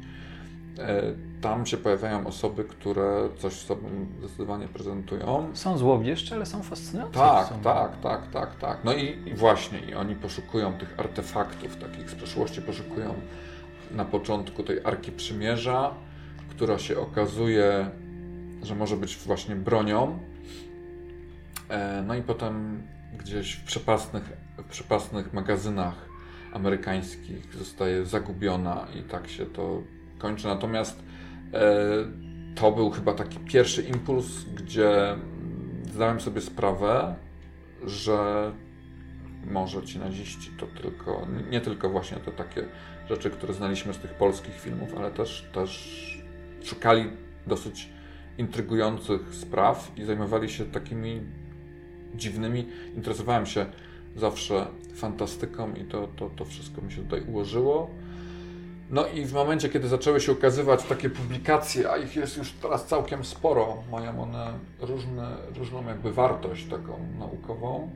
S2: E, tam się pojawiają osoby, które coś sobą zdecydowanie prezentują.
S3: Są złowieszcze, ale są fascynujące.
S2: Tak, tak, tak, tak, tak. No i, i, właśnie, i oni poszukują tych artefaktów takich z przeszłości, poszukują na początku tej Arki Przymierza, która się okazuje, że może być właśnie bronią. E, no i potem gdzieś w przepastnych, w przepastnych magazynach amerykańskich zostaje zagubiona i tak się to kończy. Natomiast e, to był chyba taki pierwszy impuls, gdzie zdałem sobie sprawę, że może ci naziści to tylko, nie tylko właśnie te takie rzeczy, które znaliśmy z tych polskich filmów, ale też, też szukali dosyć intrygujących spraw i zajmowali się takimi dziwnymi. Interesowałem się zawsze fantastyką i to, to, to wszystko mi się tutaj ułożyło. No i w momencie, kiedy zaczęły się ukazywać takie publikacje, a ich jest już teraz całkiem sporo, mają one różne, różną jakby wartość taką naukową,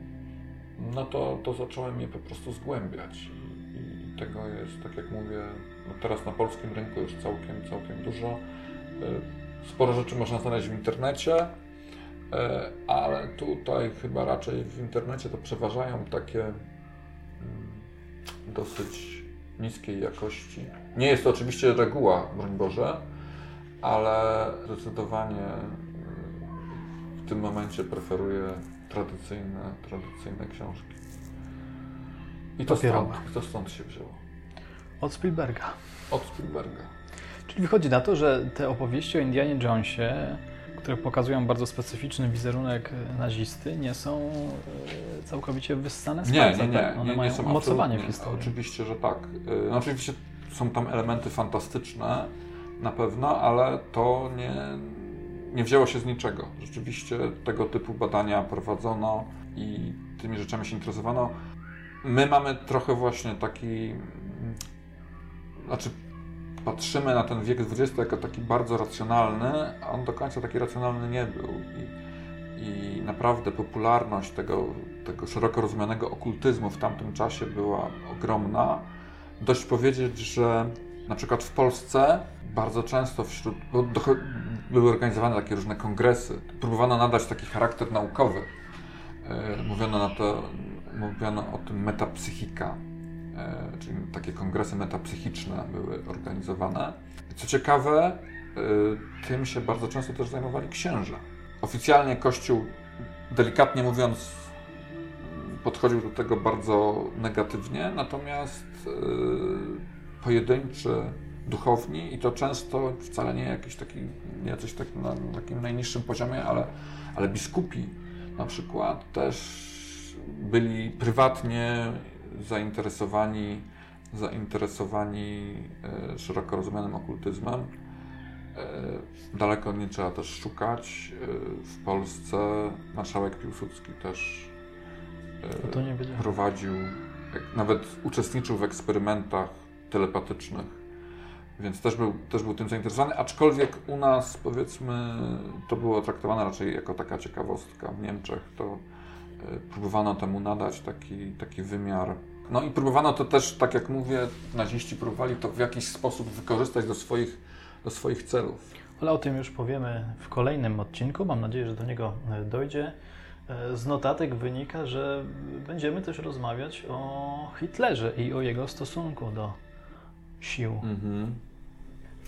S2: no to, to zacząłem je po prostu zgłębiać. I, tego jest, tak jak mówię, no teraz na polskim rynku już całkiem, całkiem dużo. Y, sporo rzeczy można znaleźć w internecie, y, ale tutaj chyba raczej w internecie to przeważają takie mm, dosyć niskiej jakości. Nie jest to oczywiście reguła, broń Boże, ale zdecydowanie y, w tym momencie preferuję tradycyjne, tradycyjne książki. I to stąd, to stąd się wzięło.
S3: Od Spielberga.
S2: Od Spielberga.
S3: Czyli wychodzi na to, że te opowieści o Indianie Jonesie, które pokazują bardzo specyficzny wizerunek nazisty, nie są e, całkowicie wyssane z
S2: nie,
S3: palca.
S2: Nie, nie,
S3: tak? One
S2: nie,
S3: mają
S2: nie są
S3: umocowanie w historii.
S2: Oczywiście, że tak. No, oczywiście są tam elementy fantastyczne na pewno, ale to nie, nie wzięło się z niczego. Rzeczywiście tego typu badania prowadzono i tymi rzeczami się interesowano. My mamy trochę właśnie taki, znaczy patrzymy na ten wiek XX jako taki bardzo racjonalny, a on do końca taki racjonalny nie był. I, i naprawdę popularność tego, tego szeroko rozumianego okultyzmu w tamtym czasie była ogromna. Dość powiedzieć, że na przykład w Polsce bardzo często wśród, były organizowane takie różne kongresy, próbowano nadać taki charakter naukowy. E, mówiono, na to, mówiono o tym metapsychika, e, czyli takie kongresy metapsychiczne były organizowane. Co ciekawe, e, tym się bardzo często też zajmowali księża. Oficjalnie Kościół, delikatnie mówiąc, podchodził do tego bardzo negatywnie, natomiast pojedynczy duchowni i to często wcale nie jakiś taki, coś tak na, takim najniższym poziomie, ale, ale biskupi na przykład też byli prywatnie zainteresowani, zainteresowani e, szeroko rozumianym okultyzmem. E, daleko nie trzeba też szukać. W Polsce marszałek Piłsudski też prowadził, nawet uczestniczył w eksperymentach telepatycznych więc też był, też był tym zainteresowany, aczkolwiek u nas powiedzmy to było traktowane raczej jako taka ciekawostka. W Niemczech to e, próbowano temu nadać taki, taki wymiar. No i próbowano to też, tak jak mówię, naziści próbowali to w jakiś sposób wykorzystać do swoich, do swoich celów.
S3: Ale o tym już powiemy w kolejnym odcinku. Mam nadzieję, że do niego e, dojdzie. E, z notatek wynika, że będziemy też rozmawiać o Hitlerze i o jego stosunku do sił. Mhm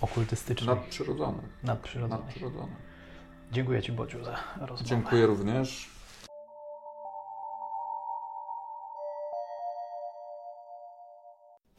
S3: okultystycznych.
S2: Nadprzyrodzonych.
S3: Nadprzyrodzonych. Nadprzyrodzonych. Dziękuję Ci, Bociu, za rozmowę.
S2: Dziękuję również.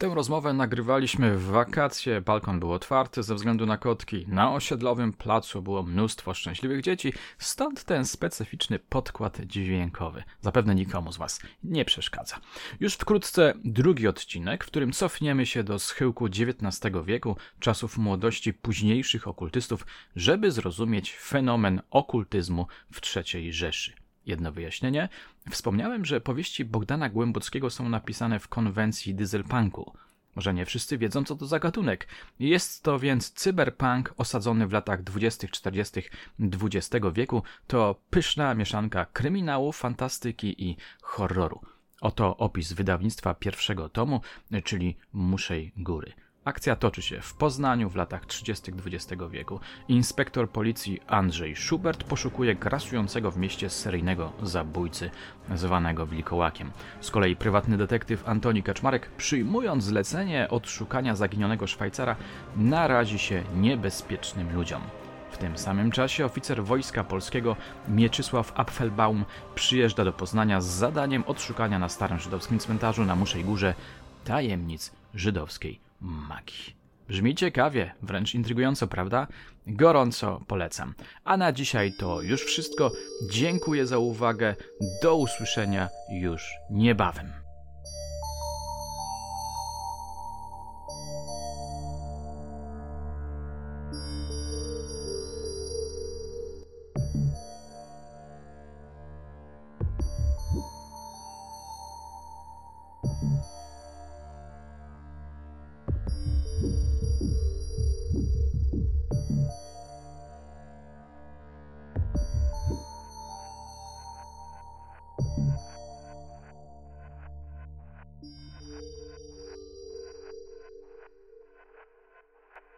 S1: Tę rozmowę nagrywaliśmy w wakacje, balkon był otwarty ze względu na kotki, na osiedlowym placu było mnóstwo szczęśliwych dzieci, stąd ten specyficzny podkład dźwiękowy. Zapewne nikomu z Was nie przeszkadza. Już wkrótce drugi odcinek, w którym cofniemy się do schyłku XIX wieku, czasów młodości późniejszych okultystów, żeby zrozumieć fenomen okultyzmu w III Rzeszy. Jedno wyjaśnienie. Wspomniałem, że powieści Bogdana Głębockiego są napisane w konwencji dieselpunku. Może nie wszyscy wiedzą, co to za gatunek. Jest to więc cyberpunk osadzony w latach 20-40 XX wieku. To pyszna mieszanka kryminału, fantastyki i horroru. Oto opis wydawnictwa pierwszego tomu, czyli Muszej Góry. Akcja toczy się w Poznaniu w latach 30. XX wieku. Inspektor policji Andrzej Schubert poszukuje grasującego w mieście seryjnego zabójcy, zwanego Wilkołakiem. Z kolei prywatny detektyw Antoni Kaczmarek, przyjmując zlecenie odszukania zaginionego Szwajcara, narazi się niebezpiecznym ludziom. W tym samym czasie oficer Wojska Polskiego Mieczysław Apfelbaum przyjeżdża do Poznania z zadaniem odszukania na starym żydowskim cmentarzu na Muszej Górze tajemnic żydowskiej magii. Brzmi ciekawie, wręcz intrygująco, prawda? Gorąco polecam. A na dzisiaj to już wszystko. Dziękuję za uwagę. Do usłyszenia już niebawem.